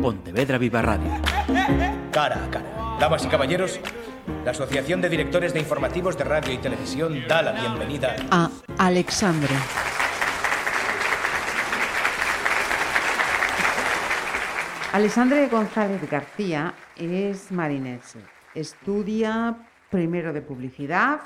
Pontevedra Viva Radio. Cara a cara. Damas y caballeros, la Asociación de Directores de Informativos de Radio y Televisión da la bienvenida a Alexandre. Alexandre González García es marinense. Estudia primero de publicidad,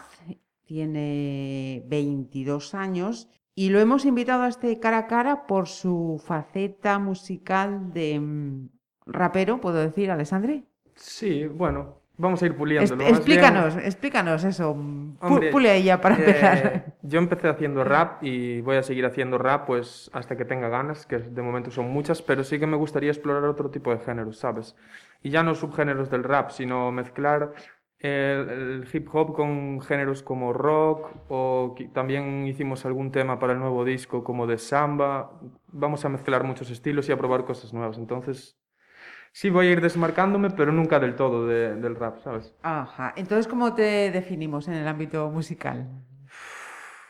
tiene 22 años y lo hemos invitado a este cara a cara por su faceta musical de mm, rapero, ¿puedo decir, Alexandre? Sí, bueno, vamos a ir puliéndolo. Es, explícanos, explícanos eso. pule ella para eh, empezar. Yo empecé haciendo rap y voy a seguir haciendo rap pues hasta que tenga ganas, que de momento son muchas, pero sí que me gustaría explorar otro tipo de géneros, ¿sabes? Y ya no subgéneros del rap, sino mezclar el, hip hop con géneros como rock o también hicimos algún tema para el nuevo disco como de samba. Vamos a mezclar muchos estilos y a probar cosas nuevas. Entonces, sí voy a ir desmarcándome, pero nunca del todo del rap, ¿sabes? Ajá. Entonces, ¿cómo te definimos en el ámbito musical?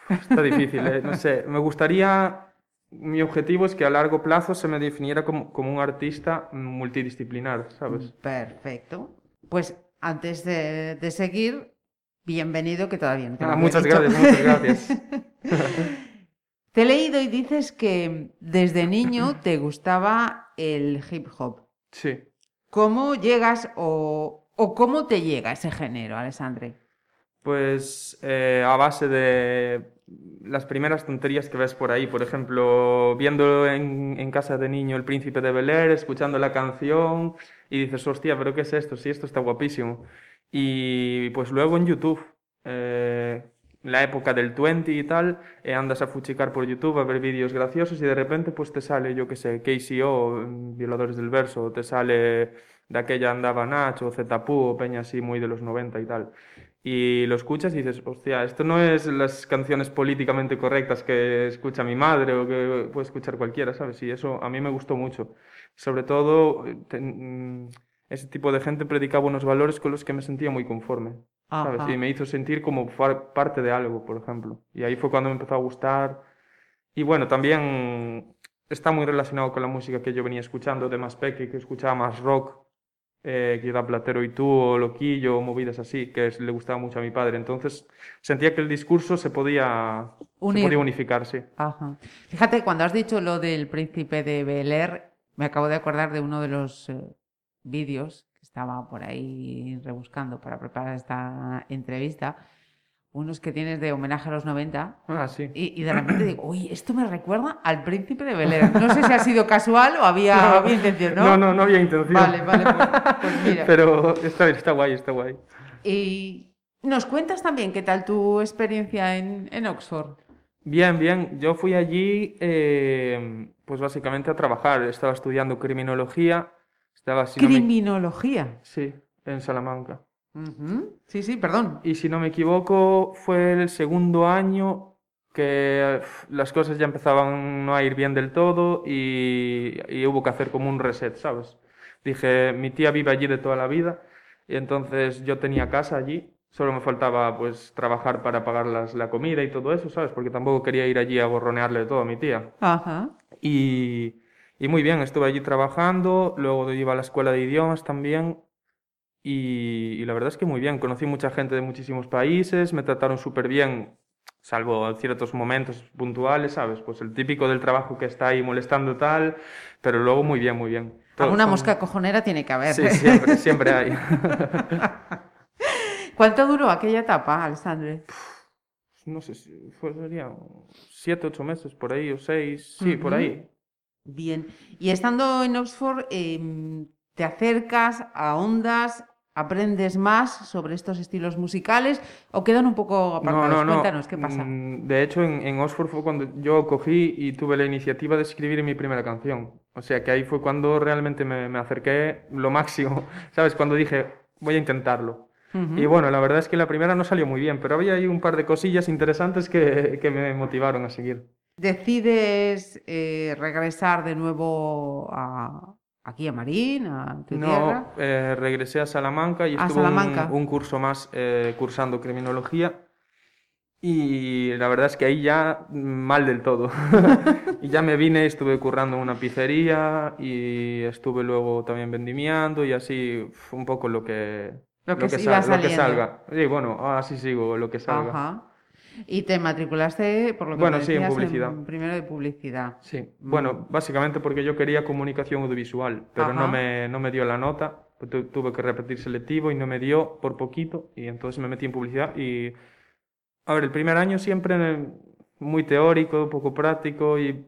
Está difícil, ¿eh? no sé. Me gustaría mi objetivo es que a largo plazo se me definiera como, como, un artista multidisciplinar, ¿sabes? Perfecto. Pues antes de, seguir, bienvenido que todavía no te ah, Muchas gracias, muchas gracias. te he leído y dices que desde niño te gustaba el hip hop. Sí. ¿Cómo llegas o, cómo te llega ese género, Alessandre? Pues eh, a base de las primeras tonterías que ves por ahí, por ejemplo, viendo en, en, casa de niño El Príncipe de Bel Air, escuchando la canción y dices, hostia, pero ¿qué es esto? Sí, esto está guapísimo. Y pues luego en YouTube, eh, la época del 20 y tal, eh, andas a fuchicar por YouTube a ver vídeos graciosos y de repente pues te sale, yo qué sé, KCO, Violadores del Verso, te sale de aquella andaba Nacho, Zetapu, o Peña así muy de los 90 y tal y lo escuchas y dices, hostia, esto no es las canciones políticamente correctas que escucha mi madre o que puede escuchar cualquiera, ¿sabes? Y eso a mí me gustó mucho. Sobre todo, mm, ese tipo de gente predicaba unos valores con los que me sentía muy conforme, ¿sabes? Y me hizo sentir como parte de algo, por ejemplo. Y ahí fue cuando me empezó a gustar. Y bueno, también está muy relacionado con la música que yo venía escuchando de más peque, que escuchaba más rock eh, quizá Platero y tú, o Loquillo, o movidas así, que le gustaba mucho a mi padre. Entonces sentía que el discurso se podía, podía unificar, sí. Fíjate, cuando has dicho lo del príncipe de Bel me acabo de acordar de uno de los eh, vídeos que estaba por ahí rebuscando para preparar esta entrevista unos que tienes de homenaje a los 90. Ah, sí. Y, de repente digo, uy, esto me recuerda al príncipe de Belén. No sé si ha sido casual o había, intención, ¿no? No, no, no había intención. Vale, vale, pues, pues mira. Pero está, está guay, está guay. Y nos cuentas también qué tal tu experiencia en, en Oxford. Bien, bien. Yo fui allí, eh, pues básicamente a trabajar. Estaba estudiando criminología. Estaba, ¿Criminología? Sí, en Salamanca. Sí, sí, perdón. Y si no me equivoco, fue el segundo año que las cosas ya empezaban no a ir bien del todo y, hubo que hacer como un reset, ¿sabes? Dije, mi tía vive allí de toda la vida y entonces yo tenía casa allí, solo me faltaba pues trabajar para pagar la comida y todo eso, ¿sabes? Porque tampoco quería ir allí a gorronearle todo a mi tía. Ajá. Y, y muy bien, estuve allí trabajando, luego iba a la escuela de idiomas también y, la verdad es que muy bien, conocí mucha gente de muchísimos países, me trataron súper bien, salvo en ciertos momentos puntuales, ¿sabes? Pues el típico del trabajo que está ahí molestando tal, pero luego muy bien, muy bien. Alguna mosca cojonera tiene que haber. Sí, siempre, siempre hay. ¿Cuánto duró aquella etapa, Alessandre? No sé, si fue, sería siete, ocho meses por ahí, o seis, sí, por ahí. Bien. Y estando en Oxford, em, ¿te acercas a ondas aprendes más sobre estos estilos musicales o quedan un poco apartados? No, no, Cuéntanos, ¿qué pasa? Mm, de hecho, en, Oxford fue cuando yo cogí y tuve la iniciativa de escribir mi primera canción. O sea, que ahí fue cuando realmente me, acerqué lo máximo, ¿sabes? Cuando dije, voy a intentarlo. Y bueno, la verdad es que la primera no salió muy bien, pero había ahí un par de cosillas interesantes que, me motivaron a seguir. ¿Decides eh, regresar de nuevo a, aquí a Marín, a tu no, eh, regresé a Salamanca y estuve un, curso más eh, cursando criminología. Y la verdad es que ahí ya mal del todo. y ya me vine, estuve currando en una pizzería y estuve luego también vendimiando y así un poco lo que, Lo que que, iba sal- lo que salga. Sí, bueno, así sigo, lo que salga. Ajá. Y te matriculaste, por lo que Bueno, me sí, en publicidad. primero de publicidad. Sí, bueno, básicamente porque yo quería comunicación audiovisual, pero Ajá. no me, no me dio la nota, pues tu- tuve que repetir selectivo y no me dio por poquito, y entonces me metí en publicidad y, a ver, el primer año siempre muy teórico, poco práctico y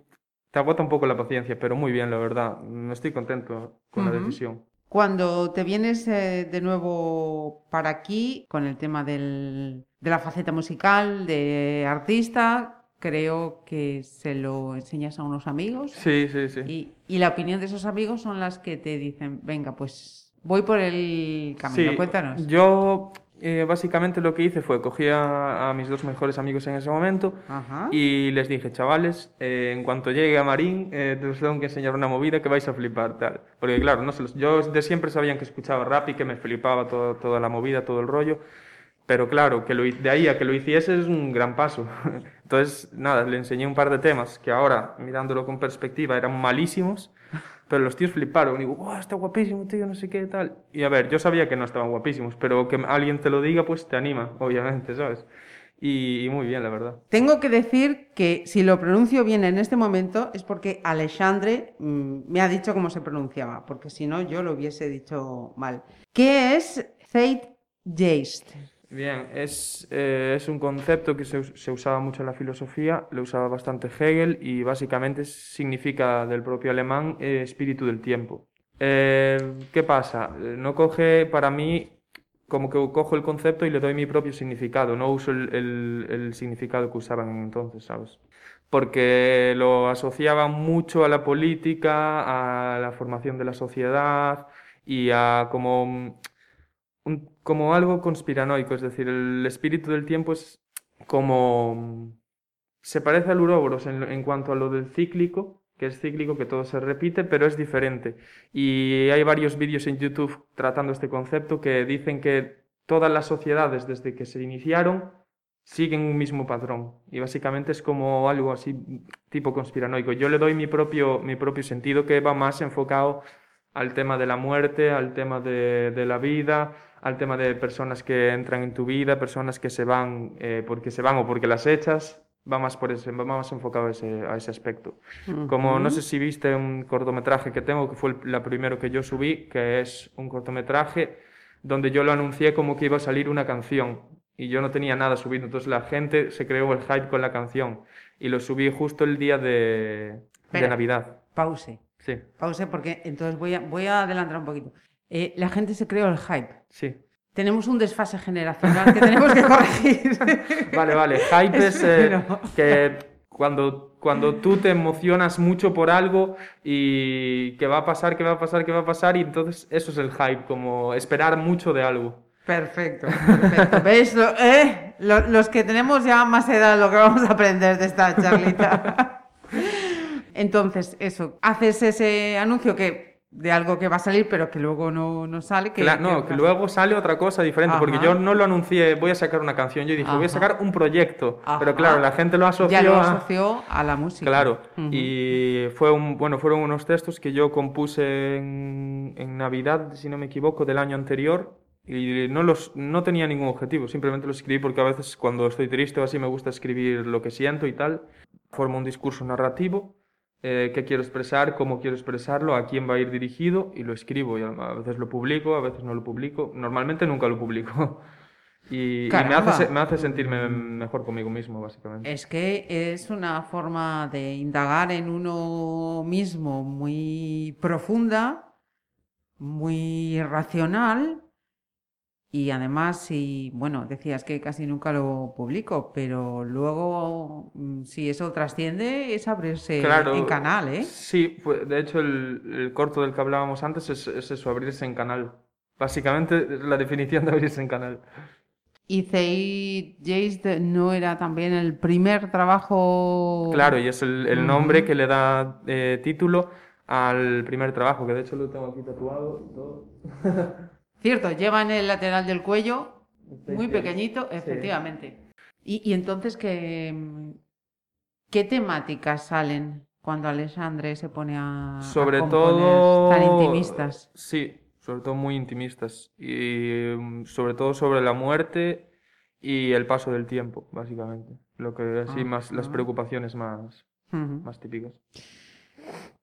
te agota un poco la paciencia, pero muy bien, la verdad, estoy contento con la decisión. Cuando te vienes eh, de nuevo para aquí con el tema del- de la faceta musical, de artista, creo que se lo enseñas a unos amigos Sí, sí, sí. y, y la opinión de esos amigos son las que te dicen, venga, pues voy por el camino, Sí, cuéntanos. yo eh, básicamente lo que hice fue cogí a, a mis dos mejores amigos en ese momento Ajá. y les dije, chavales, eh, en cuanto llegue a Marín, eh, os tengo que enseñar una movida que vais a flipar, tal. Porque claro, no se los- yo de siempre sabían que escuchaba rap y que me flipaba todo- toda la movida, todo el rollo. Pero claro, que lo, de ahí a que lo hiciese es un gran paso. Entonces, nada, le enseñé un par de temas que ahora, mirándolo con perspectiva, eran malísimos, pero los tíos fliparon. Y digo, ¡wow, está guapísimo, tío, no sé qué, tal! Y a ver, yo sabía que no estaban guapísimos, pero que alguien te lo diga, pues te anima, obviamente, ¿sabes? Y, muy bien, la verdad. Tengo que decir que si lo pronuncio bien en este momento es porque Alexandre mm, me ha dicho cómo se pronunciaba, porque si no yo lo hubiese dicho mal. ¿Qué es Zeitgeist? Bien, es, eh, es un concepto que se, se usaba mucho en la filosofía, lo usaba bastante Hegel y básicamente significa del propio alemán eh, espíritu del tiempo. Eh, ¿qué pasa? Eh, No coge para mí como que cojo el concepto y le doy mi propio significado, no uso el, el- el significado que usaban entonces, ¿sabes? Porque lo asociaban mucho a la política, a la formación de la sociedad y a como un- como algo conspiranoico, es decir, el espíritu del tiempo es como... Se parece al Uroboros en, cuanto a lo del cíclico, que es cíclico, que todo se repite, pero es diferente. Y hay varios vídeos en YouTube tratando este concepto que dicen que todas las sociedades desde que se iniciaron siguen un mismo patrón. Y básicamente es como algo así tipo conspiranoico. Yo le doy mi propio, mi propio sentido que va más enfocado al tema de la muerte, al tema de la vida, al tema de personas que entran en tu vida, personas que se van eh, porque se van o porque las echas, va más, por ese, va más enfocado a ese, a ese aspecto. Como no sé si viste un cortometraje que tengo, que fue el la primero que yo subí, que es un cortometraje donde yo lo anuncié como que iba a salir una canción y yo no tenía nada subido, entonces la gente se creó el hype con la canción y lo subí justo el día de, de. Navidad. Pause, Sí, pause porque entonces voy a, voy a adelantar un poquito. Eh, la gente se creó el hype. sí. Tenemos un desfase generacional que tenemos que corregir. Vale, vale. Hype es eh, que cuando, cuando tú te emocionas mucho por algo y que va a pasar, que va a pasar, que va a pasar, y entonces eso es el hype, como esperar mucho de algo. Perfecto, perfecto. Lo- eh? Lo- los que tenemos ya más edad, lo que vamos a aprender de esta charlita. Entonces, eso, haces ese anuncio que de algo que va a salir, pero que luego no, no sale. Que, Cla- no, que luego sale otra cosa diferente, porque yo no lo anuncié, voy a sacar una canción, yo dije, voy a sacar un proyecto, pero claro, la gente lo asoció ya lo asoció a la música. Claro, y fue un, bueno, fueron unos textos que yo compuse en, en Navidad, si no me equivoco, del año anterior, y no, los, no tenía ningún objetivo, simplemente los escribí porque a veces cuando estoy triste o así me gusta escribir lo que siento y tal, formo un discurso narrativo, eh, qué quiero expresar, cómo quiero expresarlo, a quién va a ir dirigido, y lo escribo, y a veces lo publico, a veces no lo publico, normalmente nunca lo publico. Y, y me, hace, me hace sentirme mejor conmigo mismo, básicamente. Es que es una forma de indagar en uno mismo muy profunda, muy racional y además, si, bueno, decías que casi nunca lo publico, pero luego, mm, si eso trasciende, es abrirse Claro, en canal, ¿eh? Sí, fue- de hecho el, el corto del que hablábamos antes es, es eso, abrirse en canal. Básicamente la definición de abrirse en canal. Y Zeitgeist no era también el primer trabajo. Claro, y es el, el nombre que le da eh, título al primer trabajo, que de hecho lo tengo aquí tatuado todo. Cierto, lleva en el lateral del cuello, muy Sí. pequeñito, Sí. efectivamente. Y, y entonces, ¿qué, ¿qué temáticas salen cuando Alexandre se pone a, a Sobre componer todo... tan intimistas? Sí, sobre todo muy intimistas. Y mm, sobre todo sobre la muerte y el paso del tiempo, básicamente. Lo que así más, las Ajá. preocupaciones más, Ujú. más típicas.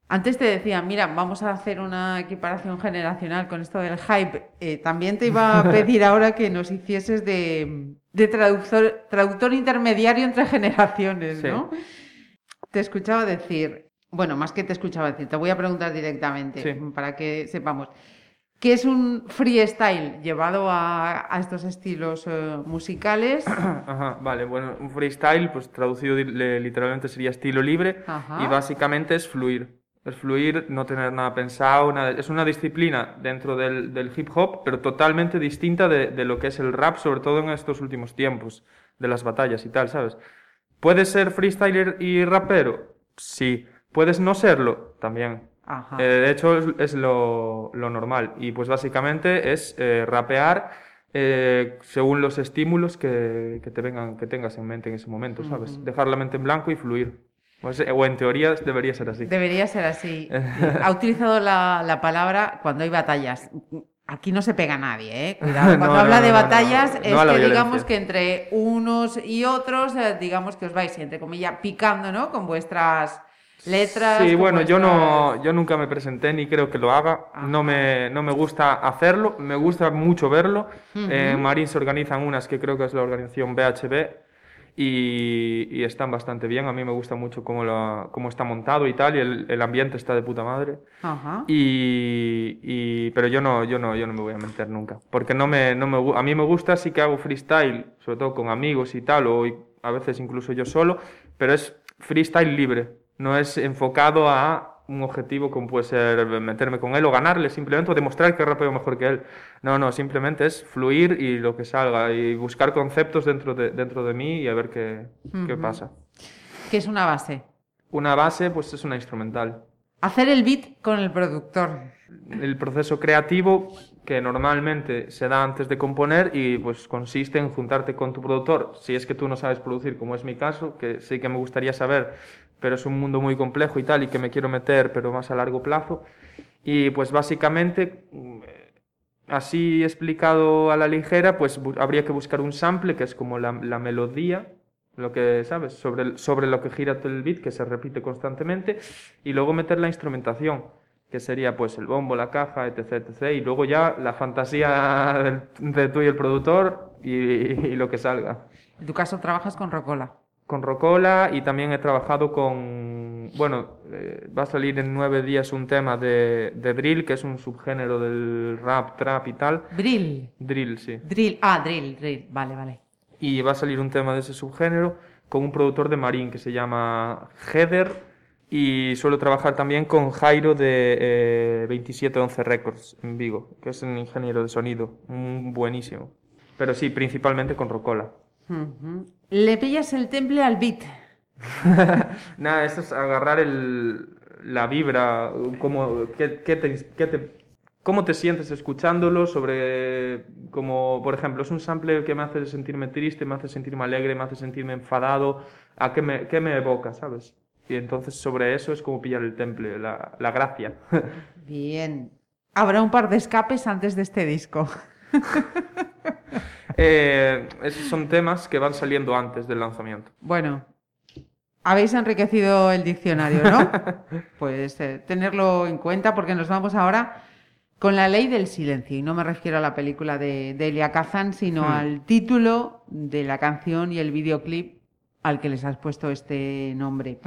Antes te decía, mira, vamos a hacer una equiparación generacional con esto del hype. Eh, también te iba a pedir ahora que nos hicieses de, de traductor, traductor intermediario entre generaciones, Sí. ¿no? Te escuchaba decir, bueno, más que te escuchaba decir, te voy a preguntar directamente Sí. para que sepamos. ¿Qué es un freestyle llevado a, a estos estilos eh, musicales? Ajá, vale, bueno, un freestyle, pues traducido literalmente sería estilo libre Ajá. y básicamente es fluir. Es fluir, no tener nada pensado, nada. Es una disciplina dentro del, del hip hop, pero totalmente distinta de, de lo que es el rap, sobre todo en estos últimos tiempos, de las batallas y tal, ¿sabes? ¿Puedes ser freestyler y rapero? Sí. ¿Puedes no serlo? También. Ajá. Eh, de hecho, es, es lo, lo normal. Y pues básicamente es eh, rapear eh, según los estímulos que, que te vengan, que tengas en mente en ese momento, ¿sabes? Dejar la mente en blanco y fluir. Pues, o en teoría debería ser así. Debería ser así. Ha utilizado la, la palabra cuando hay batallas. Aquí no se pega nadie, ¿eh? Cuidado. Cuando no, habla no, de no, no. batallas es que digamos que entre unos y otros, eh, digamos que os vais, entre comillas, picando, ¿no? Con vuestras letras. Sí, bueno, yo no, vuestras- yo nunca me presenté ni creo que lo haga. Ajá. No me, no me gusta hacerlo, me gusta mucho verlo. Ujú. En Marín se organizan unas que creo que es la organización BHB y, y están bastante bien. A mí me gusta mucho cómo, lo- cómo está montado y tal, y el, el ambiente está de puta madre. Ajá. Y, y- pero yo no, yo no, yo no me voy a meter nunca, porque no me, no me, a mí me gusta sí que hago freestyle, sobre todo con amigos y tal, o a veces incluso yo solo, pero es freestyle libre, no es enfocado a un objetivo como puede ser meterme con él o ganarle simplemente o demostrar que rapeo mejor que él. No, no, simplemente es fluir y lo que salga y buscar conceptos dentro de, dentro de mí y a ver qué, qué pasa. Que es una base. Una base pues es una instrumental. Hacer el beat con el productor. el proceso creativo que normalmente se da antes de componer y pues consiste en juntarte con tu productor. Si es que tú no sabes producir, como es mi caso, que sí que me gustaría saber, pero es un mundo muy complejo y tal, y que me quiero meter, pero más a largo plazo. Y pues básicamente, mm, así explicado a la ligera, pues habría que buscar un sample, que es como la, melodía, lo que, ¿sabes? Sobre, sobre lo que gira todo el beat, que se repite constantemente, y luego meter la instrumentación, que sería pues el bombo, la caja, etc, etc, y luego ya la fantasía de tú y el productor y, y lo que salga. En tu caso trabajas con Rocola. Con Rocola y también he trabajado con, bueno, eh, va a salir en nueve días un tema de, de drill, que es un subgénero del rap, trap y tal. Drill. Drill, sí. Drill. Ah, drill, drill. Vale, vale. y va a salir un tema de ese subgénero con un productor de Marín que se llama Heather y suelo trabajar también con Jairo de eh, 2711 Records en Vigo, que es un ingeniero de sonido, un buenísimo. Pero sí, principalmente con Rocola. Le pillas el temple al beat. Nada, esto es agarrar el, la vibra, cómo, qué, qué te, qué te- cómo te sientes escuchándolo, sobre, como, por ejemplo, es un sample que me hace sentirme triste, me hace sentirme alegre, me hace sentirme enfadado, ¿a qué me, qué me evoca, sabes? Y entonces sobre eso es como pillar el temple, la, la gracia. Bien. Habrá un par de escapes antes de este disco. Eh, esos son temas que van saliendo antes del lanzamiento. Bueno, habéis enriquecido el diccionario, ¿no? Pues eh, tenerlo en cuenta porque nos vamos ahora con la ley del silencio. Y no me refiero a la película de, de Elia Kazan, sino Hmm. al título de la canción y el videoclip al que les has puesto este nombre.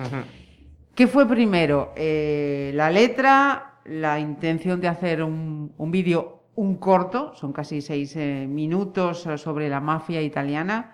¿Qué fue primero? Eh, la letra, la intención de hacer un, un vídeo, un corto, son casi seis eh, minutos eh, sobre la mafia italiana.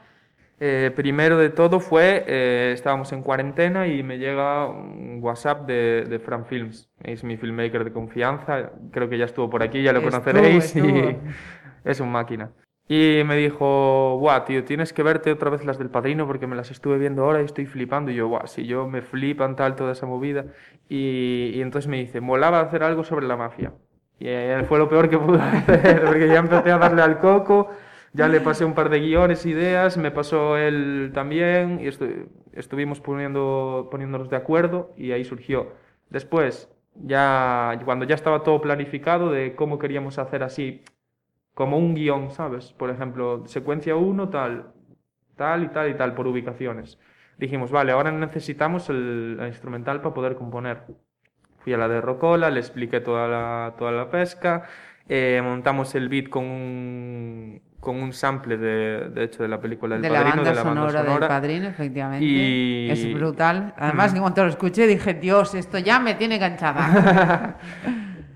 Eh, primero de todo fue, eh, estábamos en cuarentena y me llega un WhatsApp de, de Fran Films, es mi filmmaker de confianza, creo que ya estuvo por aquí, ya lo Estuvo, conoceréis estuvo. y es un máquina. Y me dijo, guau, tío, tienes que verte otra vez las del Padrino porque me las estuve viendo ahora y estoy flipando. Y yo, guau, si yo me flipan tal toda esa movida. Y, y entonces me dice, molaba hacer algo sobre la mafia. Y eh, fue lo peor que pude hacer porque ya empecé a darle al coco, ya le pasé un par de guiones, ideas, me pasó él también y estuvimos poniendo, poniéndonos de acuerdo y ahí surgió. Después, ya cuando ya estaba todo planificado de cómo queríamos hacer así, como un guion, ¿sabes? Por ejemplo, secuencia 1, tal, tal y tal y tal, por ubicaciones. Dijimos, vale, ahora necesitamos el, instrumental para poder componer. Fui a la de Rocola, le expliqué toda la, toda la pesca, eh, montamos el beat con un, con un sample de, de hecho de la película del de Padrino, la banda de la sonora, banda sonora. del Padrino, efectivamente. Y- Es brutal. Además, que cuando lo escuché dije, Dios, esto ya me tiene enganchada.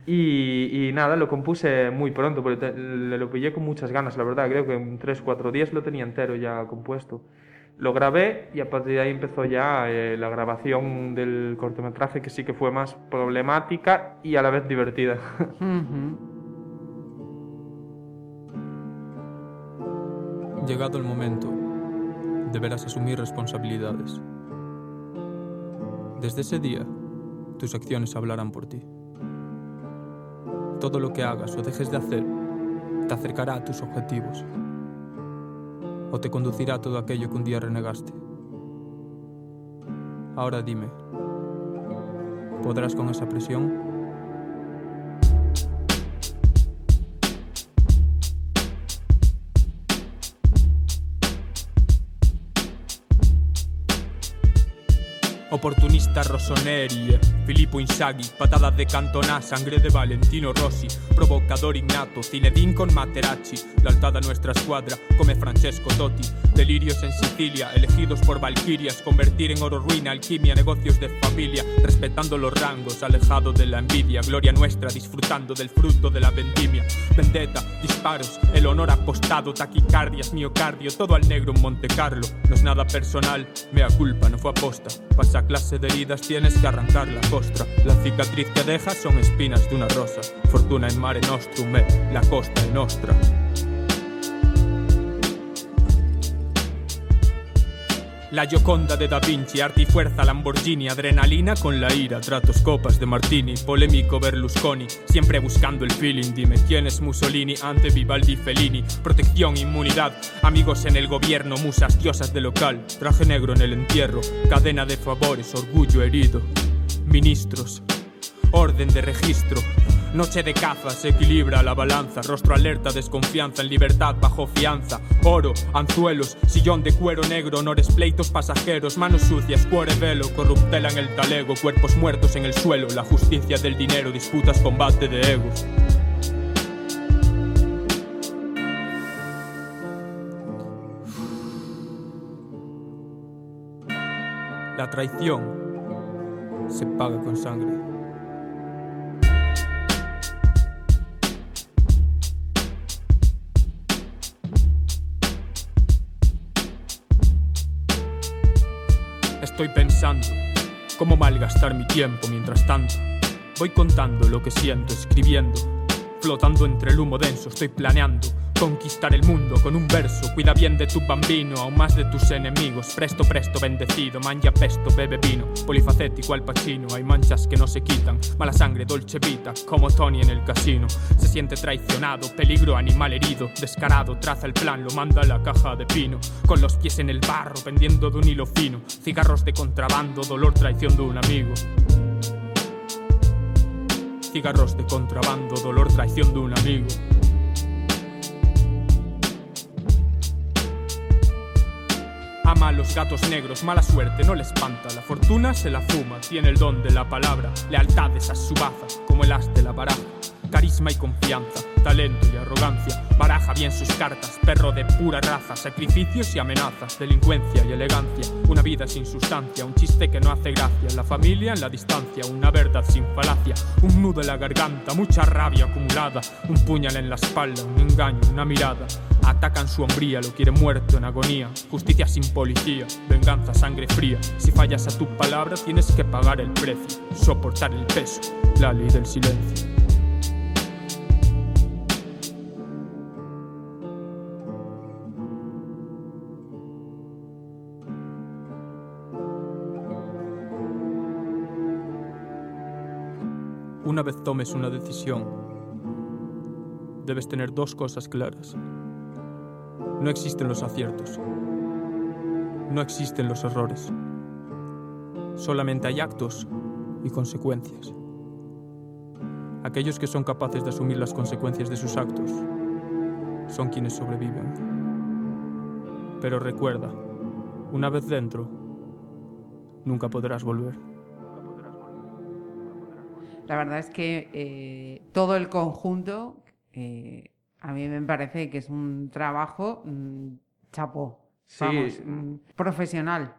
Y, y nada, lo compuse muy pronto, porque te- le lo pillé con muchas ganas, la verdad. Creo que en 3-4 días lo tenía entero ya compuesto. Lo grabé y a partir de ahí empezó ya eh, la grabación del cortometraje, que sí que fue más problemática y a la vez divertida. Llegado el momento, deberás asumir responsabilidades. Desde ese día, tus acciones hablarán por ti. Todo lo que hagas o dejes de hacer te acercará a tus objetivos o te conducirá todo aquello que un día renegaste. Ahora dime, ¿podrás con esa presión? Oportunista Rossoneri. Filippo Inzaghi, patadas de Cantona, sangre de Valentino Rossi, provocador innato, Zinedine con Materazzi, lealtad a nuestra escuadra, come Francesco Totti, delirios en Sicilia, elegidos por valquirias, convertir en oro ruina, alquimia, negocios de familia, respetando los rangos, alejado de la envidia, gloria nuestra, disfrutando del fruto de la vendimia, vendetta, disparos, el honor apostado, taquicardias, miocardio, todo al negro en Monte Carlo, no es nada personal, mea culpa, no fue aposta, pasa clase de heridas tienes que arrancar la costra, la cicatriz que dejas son espinas de una rosa, fortuna en mare nostrum, eh, la costa è nostra. La Gioconda de Da Vinci, arte y fuerza, Lamborghini, adrenalina con la ira, tratos copas de Martini, polémico Berlusconi, siempre buscando el feeling, dime quién es Mussolini, ante Vivaldi, Fellini, protección, inmunidad, amigos en el gobierno, musas, diosas de local, traje negro en el entierro, cadena de favores, orgullo herido, ministros, orden de registro. Noche de caza, se equilibra la balanza, rostro alerta, desconfianza, en libertad bajo fianza, oro, anzuelos, sillón de cuero negro, honores, pleitos pasajeros, manos sucias, cuore velo, corruptela en el talego, cuerpos muertos en el suelo, la justicia del dinero, disputas, combate de egos. La traición se paga con sangre. Estoy pensando cómo malgastar mi tiempo mientras tanto. Voy contando lo que siento, escribiendo, flotando entre el humo denso, estoy planeando conquistar el mundo con un verso. Cuida bien de tu bambino, aún más de tus enemigos. Presto, presto, bendecido, mangia pesto, bebe vino. Polifacético al pachino, hay manchas que no se quitan. Mala sangre, dolce vita, como Tony en el casino. Se siente traicionado, peligro, animal herido. Descarado, traza el plan, lo manda a la caja de pino. Con los pies en el barro, pendiendo de un hilo fino. Cigarros de contrabando, dolor, traición de un amigo. Cigarros de contrabando, dolor, traición de un amigo. Ama a los gatos negros, mala suerte, no le espanta. La fortuna se la fuma, tiene el don de la palabra. Lealtad esas subazas, como el as de la baraja. Carisma y confianza, talento y arrogancia. Baraja bien sus cartas, perro de pura raza. Sacrificios y amenazas, delincuencia y elegancia. Una vida sin sustancia, un chiste que no hace gracia. La familia en la distancia, una verdad sin falacia. Un nudo en la garganta, mucha rabia acumulada. Un puñal en la espalda, un engaño, una mirada. Atacan su hombría, lo quieren muerto en agonía. Justicia sin policía, venganza, sangre fría. Si fallas a tu palabra, tienes que pagar el precio. Soportar el peso, la ley del silencio. Una vez tomes una decisión, debes tener dos cosas claras. No existen los aciertos. No existen los errores. Solamente hay actos y consecuencias. Aquellos que son capaces de asumir las consecuencias de sus actos son quienes sobreviven. Pero recuerda, una vez dentro, nunca podrás volver. La verdad es que eh, todo el conjunto, eh, a mí me parece que es un trabajo mm, chapó, Sí. vamos, mm, profesional.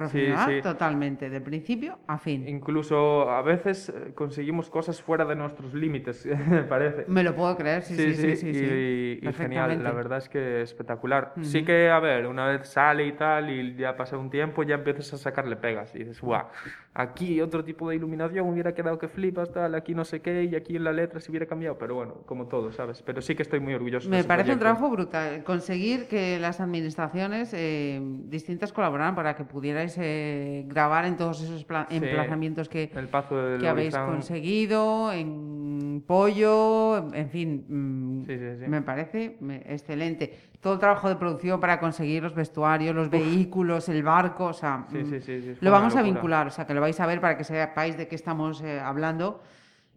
Profesional sí. totalmente, de principio a fin. Incluso a veces eh, conseguimos cosas fuera de nuestros límites, parece. Me lo puedo creer, sí, sí, sí, sí, sí, y, y genial, la verdad es que espectacular. Sí Ujú. que, a ver, una vez sale y tal, y ya pasa un tiempo, ya empiezas a sacarle pegas, y dices, guau, aquí otro tipo de iluminación hubiera quedado que flipas, tal, aquí no sé qué, y aquí en la letra se hubiera cambiado, pero bueno, como todo, ¿sabes? Pero sí que estoy muy orgulloso de Me ese parece un proyecto. trabajo brutal. Conseguir que las administraciones eh, distintas colaboraran para que pudierais eh, grabar en todos esos Sí. emplazamientos que, El habéis conseguido, en Pollo, en fin, mm, Sí, sí, sí. me parece excelente. Todo el trabajo de producción para conseguir los vestuarios, los vehículos, el barco, o sea, mm, lo vamos a vincular, o sea, que lo vais a ver para que sepáis de qué estamos eh, hablando.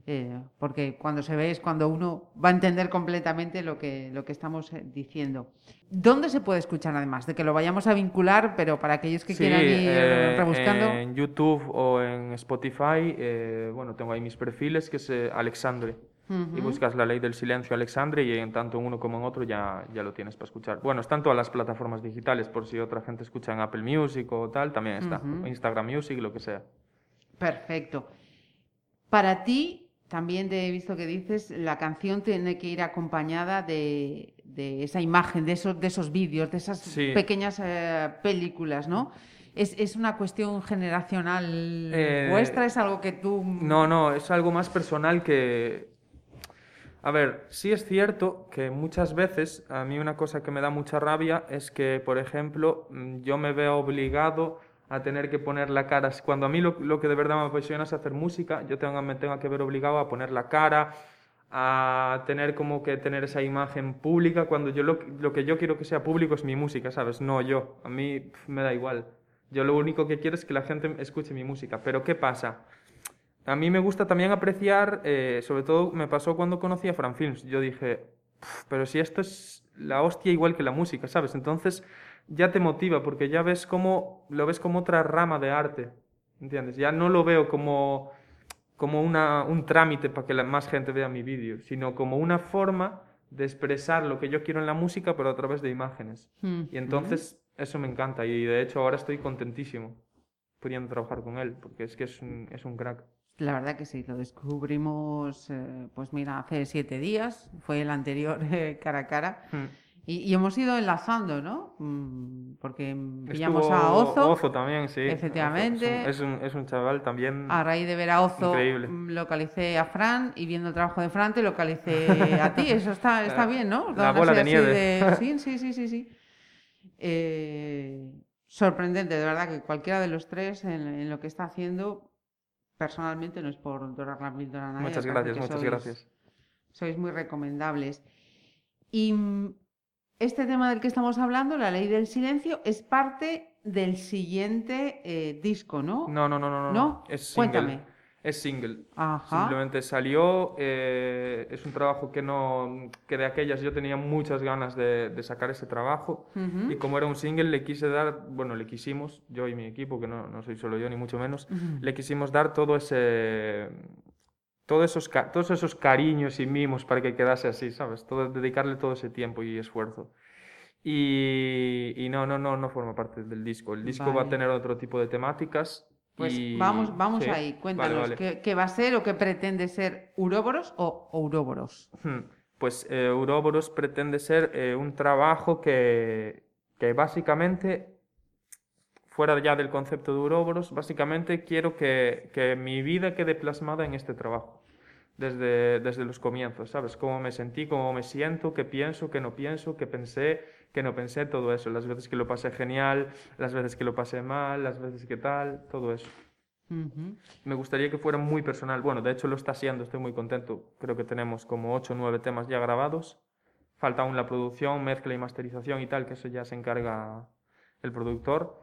Eh, porque cuando se ve es cuando uno va a entender completamente lo que, lo que estamos eh, diciendo. ¿Dónde se puede escuchar además? De que lo vayamos a vincular, pero para aquellos que Sí, quieran ir eh, rebuscando. en YouTube o en Spotify, eh, bueno, tengo ahí mis perfiles, que es eh, Alexandre. Y buscas la ley del silencio Alexandre y en tanto en uno como en otro ya, ya lo tienes para escuchar. Bueno, están todas las plataformas digitales, por si otra gente escucha en Apple Music o tal, también está. Instagram Music, lo que sea. Perfecto. Para ti, también te he visto que dices, la canción tiene que ir acompañada de, de esa imagen, de esos, de esos vídeos, de esas Sí. pequeñas eh, películas, ¿no? ¿Es, es una cuestión generacional Eh, vuestra? ¿Es algo que tú...? No, no, es algo más personal que... A ver, sí es cierto que muchas veces a mí una cosa que me da mucha rabia es que, por ejemplo, mm, yo me veo obligado a tener que poner la cara. Cuando a mí lo, que de verdad me apasiona es hacer música, yo tengo, me tengo que ver obligado a poner la cara, a tener como que tener esa imagen pública, cuando yo lo, lo que yo quiero que sea público es mi música, ¿sabes? No yo. A mí me da igual. Yo lo único que quiero es que la gente escuche mi música. Pero ¿qué pasa? A mí me gusta también apreciar, eh, sobre todo me pasó cuando conocí a Fran Films. Yo dije, "Pf, pero si esto es la hostia igual que la música, ¿sabes? Entonces ya te motiva porque ya ves como, lo ves como otra rama de arte, ¿entiendes? Ya no lo veo como, como una, un trámite para que la, más gente vea mi vídeo, sino como una forma de expresar lo que yo quiero en la música, pero a través de imágenes. Y entonces eso me encanta y de hecho ahora estoy contentísimo pudiendo trabajar con él, porque es que es un, es un crack. La verdad que sí, lo descubrimos, eh, pues mira, hace siete días, fue el anterior eh, cara a cara, Hmm. Y, y hemos ido enlazando, ¿no? Mm, Porque pillamos Estuvo a Ozo, Ozo también, sí. Efectivamente. Es un, es un, chaval también. a raíz de ver a Ozo, Increíble. mm, localicé a Fran, y viendo el trabajo de Fran, te localicé a ti, eso está, está bien, ¿no? la bola de nieve. Sí, sí, sí, sí, sí. Eh, sorprendente, de verdad, que cualquiera de los tres en, en lo que está haciendo, personalmente, no es por dorar la píldora a nadie. muchas gracias, muchas sois- gracias. sois muy recomendables. Y este tema del que estamos hablando, la ley del silencio, es parte del siguiente eh, disco, ¿no? No, no, no, no, no. ¿No? Es single. Cuéntame. Es single. Ajá. Simplemente salió. eh, es un trabajo que no. que de aquellas yo tenía muchas ganas de, de sacar ese trabajo. Y como era un single, le quise dar. Bueno, le quisimos, yo y mi equipo, que no, no soy solo yo, ni mucho menos. Le quisimos dar todo ese todos esos, todos esos cariños y mimos para que quedase así, ¿sabes? Todo, dedicarle todo ese tiempo y esfuerzo. Y, y no, no, no, no forma parte del disco. El disco va a Vale. tener otro tipo de temáticas. Pues y- vamos, vamos sí, ahí, vale, cuéntanos, vale. ¿qué, qué va a ser o qué pretende ser Uroboros o Ouroboros? Hmm, Pues eh, Ouroboros pretende ser eh, un trabajo que, que básicamente, fuera ya del concepto de Ouroboros, básicamente quiero que, que mi vida quede plasmada en este trabajo. Desde, desde los comienzos, ¿sabes? Cómo me sentí, cómo me siento, qué pienso, qué no pienso, qué pensé, qué no pensé, todo eso. Las veces que lo pasé genial, las veces que lo pasé mal, las veces que tal, todo eso. Ujú. Me gustaría que fuera muy personal. Bueno, de hecho lo está siendo, estoy muy contento. Creo que tenemos como 8 o 9 temas ya grabados. Falta aún la producción, mezcla y masterización y tal, que eso ya se encarga el productor.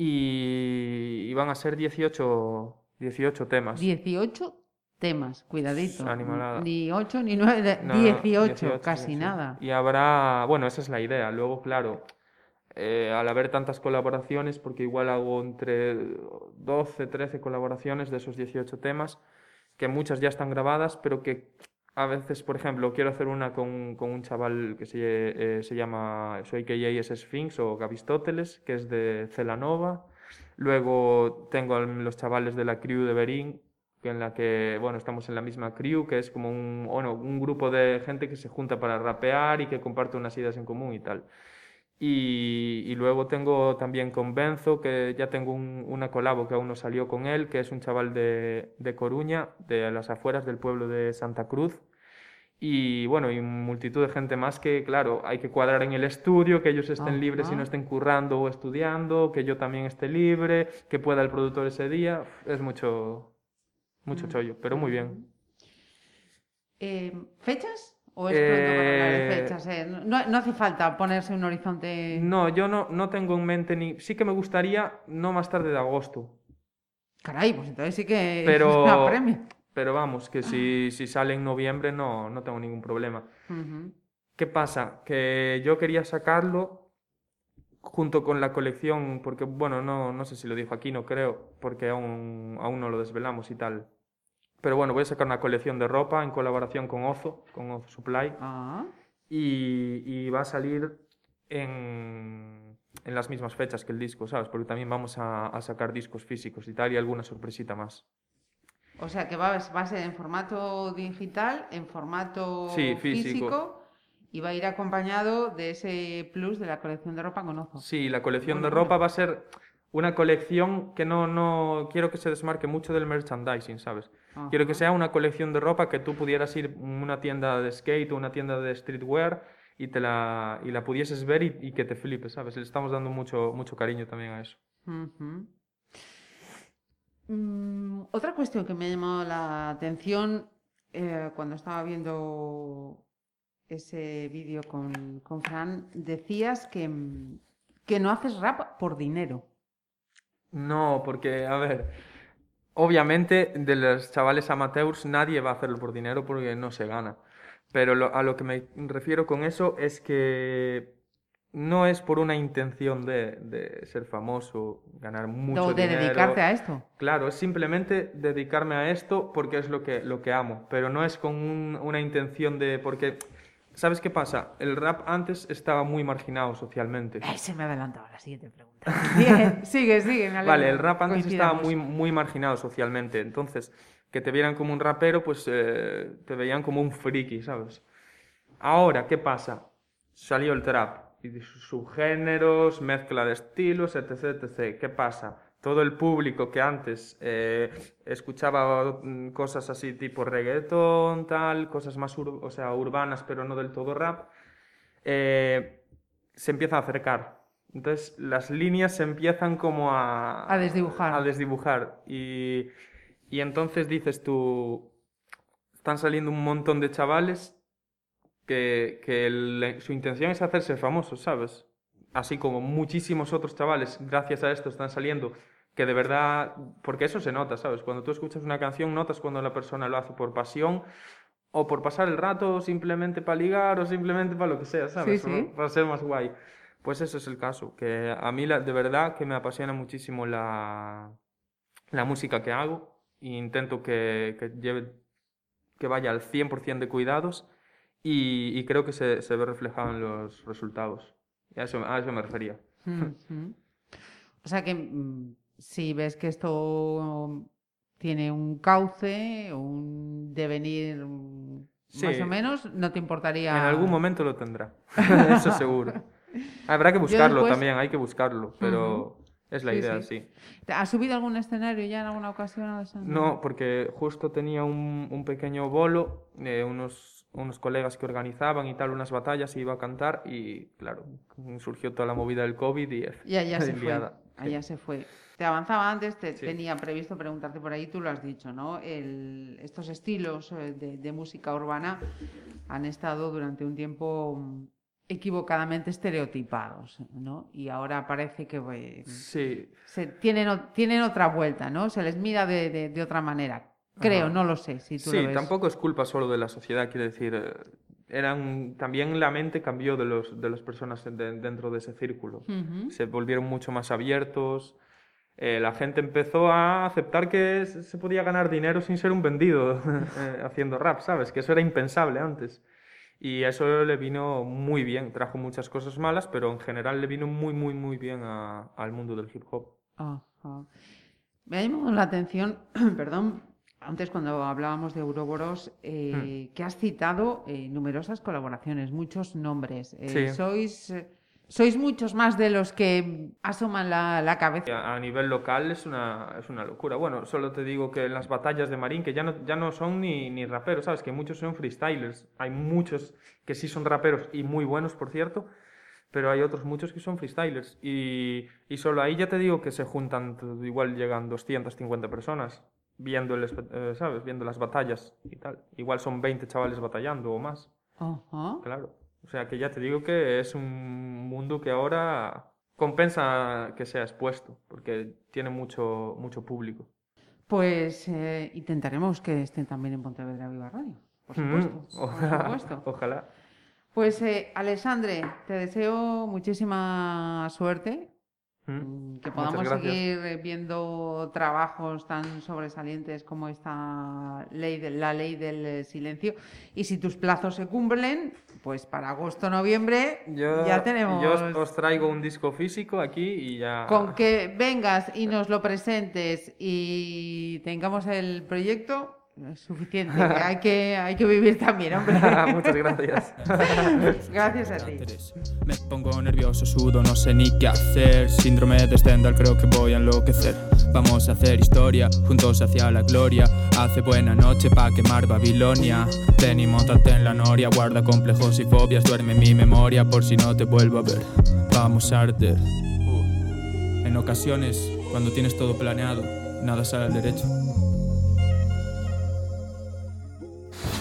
Y, van a ser 18, 18 temas. 18 temas, cuidadito. Animalada. Ni 8 ni 9, No, 18, casi sí, sí. nada. Y habrá, bueno, esa es la idea. Luego, claro, eh, al haber tantas colaboraciones, porque igual hago entre 12, 13 colaboraciones de esos 18 temas, que muchas ya están grabadas, pero que a veces, por ejemplo, quiero hacer una con, con un chaval que se, eh, se llama, soy que es Sphinx o Gavistóteles, que es de Celanova. Luego tengo a los chavales de la crew de Berín, que en la que, bueno, estamos en la misma crew, que es como un, bueno, un grupo de gente que se junta para rapear y que comparte unas ideas en común y tal. Y, y luego tengo también con Benzo, que ya tengo un- una colabo que aún no salió con él, que es un chaval de, de Coruña, de las afueras del pueblo de Santa Cruz. Y bueno, y multitud de gente más que, claro, hay que cuadrar en el estudio, que ellos estén libres y no estén currando o estudiando, que yo también esté libre, que pueda el productor ese día. Es mucho, mucho Mm. chollo, pero muy bien. Eh, ¿Fechas? ¿O es pronto para hablar de Eh, fechas? eh? No, no hace falta ponerse un horizonte. No, yo no, no tengo en mente ni... Sí que me gustaría no más tarde de agosto, Caray, pues entonces sí que Pero- es una premio. Pero vamos, que si, si sale en noviembre no, no tengo ningún problema. ¿Qué pasa? Que yo quería sacarlo junto con la colección, porque bueno, no, no sé si lo dijo aquí, no creo, porque aún, aún no lo desvelamos y tal. Pero bueno, voy a sacar una colección de ropa en colaboración con Ozo, con Ozo Supply, Ah, y, y va a salir en, en las mismas fechas que el disco, ¿sabes? Porque también vamos a, a sacar discos físicos y tal, y alguna sorpresita más. O sea que va, a- va a ser en formato digital, en formato Sí, físico. y va a ir acompañado de ese plus de la colección de ropa con ojo. Sí, la colección de ropa va a ser una colección que no, no quiero que se desmarque mucho del merchandising, ¿sabes? Quiero que sea una colección de ropa que tú pudieras ir a una tienda de skate o una tienda de streetwear y te la, y la pudieses ver y, y que te flipes, ¿sabes? Le estamos dando mucho, mucho cariño también a eso. Ujú. Mm, otra cuestión que me ha llamado la atención eh, cuando estaba viendo ese vídeo con, con Fran, decías que, que no haces rap por dinero. No, porque, a ver, obviamente de los chavales amateurs nadie va a hacerlo por dinero porque no se gana. Pero a lo que me refiero con eso es que no es por una intención de, de ser famoso, ganar mucho o de dinero. dedicarte a esto. Claro, es simplemente dedicarme a esto porque es lo que, lo que amo, pero no es con un- una intención de... porque, ¿sabes qué pasa? El rap antes estaba muy marginado socialmente. Ay, se me ha adelantado la siguiente pregunta. Bien, sigue, sigue. me Vale, el rap antes estaba muy, muy marginado socialmente, entonces que te vieran como un rapero, pues eh, te veían como un friki, ¿sabes? Ahora, ¿qué pasa? Salió el trap y sus subgéneros, mezcla de estilos, etc, etc. ¿Qué pasa? Todo el público que antes eh, escuchaba mm, cosas así tipo reggaetón, tal, cosas más ur- o sea, urbanas, pero no del todo rap, eh, se empieza a acercar. Entonces las líneas se empiezan como a... A desdibujar. A desdibujar. Y, y entonces dices tú, están saliendo un montón de chavales que, que el- su intención es hacerse famosos, ¿sabes? Así como muchísimos otros chavales, gracias a esto, están saliendo que de verdad, porque eso se nota, ¿sabes? Cuando tú escuchas una canción, notas cuando la persona lo hace por pasión o por pasar el rato, o simplemente para ligar, o simplemente para lo que sea, ¿sabes? Sí, sí. Para ser más guay. Pues eso es el caso, que a mí la- de verdad que me apasiona muchísimo la, la música que hago e intento que, que lleve, que vaya al 100% de cuidados y, y creo que se, se ve reflejado en los resultados. A eso, a eso me refería. O sea que mm, si ves que esto tiene un cauce, un devenir mm, más o menos, no te importaría. En algún momento lo tendrá, eso seguro. Habrá que buscarlo después- también, hay que buscarlo, pero es la Sí, idea, sí. sí. ¿Te- ¿Has subido algún escenario ya en alguna ocasión? No, porque justo tenía un, un pequeño bolo, eh, unos, unos colegas que organizaban y tal, unas batallas, y iba a cantar y claro, surgió toda la movida del COVID y Ya, ya se fue. allá se fue. Te avanzaba antes, te tenía previsto preguntarte por ahí, tú lo has dicho, ¿no? El, estos estilos eh, de, música urbana han estado durante un tiempo equivocadamente estereotipados, ¿no? Y ahora parece que pues, sí. se tienen, tienen otra vuelta, ¿no? Se les mira de, de, otra manera. Creo, no lo sé. Si tú sí, lo ves. tampoco es culpa solo de la sociedad, quiero decir. Eh, eran también la mente cambió de los de las personas dentro de ese círculo. Se volvieron mucho más abiertos. Eh, la gente empezó a aceptar que se podía ganar dinero sin ser un vendido eh, haciendo rap, ¿sabes? Que eso era impensable antes. Y eso le vino muy bien, trajo muchas cosas malas, pero en general le vino muy, muy, muy bien al mundo del hip hop. Me ha llamado la atención, perdón, antes cuando hablábamos de Euroboros, eh, hmm. que has citado eh, numerosas colaboraciones, muchos nombres. Eh, sois sois muchos más de los que asoman la, cabeza. A, nivel local es una, es una locura. Bueno, solo te digo que en las batallas de Marín, que ya no, ya no son ni, ni raperos, ¿sabes? Que muchos son freestylers. Hay muchos que sí son raperos y muy buenos, por cierto, pero hay otros muchos que son freestylers. Y, y solo ahí ya te digo que se juntan, igual llegan 250 personas viendo, el, eh, ¿sabes? viendo las batallas y tal. Igual son 20 chavales batallando o más. Claro. O sea que ya te digo que es un mundo que ahora compensa que sea expuesto, porque tiene mucho, mucho público. Pues eh, intentaremos que estén también en Pontevedra Viva Radio, por mm, supuesto. ojalá, ojalá. Pues eh, Alexandre, te deseo muchísima suerte Mm, que podamos seguir viendo trabajos tan sobresalientes como esta ley de, la ley del eh, silencio. Y si tus plazos se cumplen pues para agosto noviembre ya tenemos yo os traigo un disco físico aquí y ya. Con que vengas y nos lo presentes y tengamos el proyecto es suficiente, hay que, hay que vivir también, hombre. Muchas gracias. gracias a ti. Me pongo nervioso, sudo, no sé ni qué hacer. Síndrome de Stendhal, creo que voy a enloquecer. Vamos a hacer historia, juntos hacia la gloria. Hace buena noche pa' quemar Babilonia. Ven y montate en la noria, guarda complejos y fobias. Duerme mi memoria por si no te vuelvo a ver. Vamos a arder. Uh. En ocasiones, cuando tienes todo planeado, nada sale al derecho.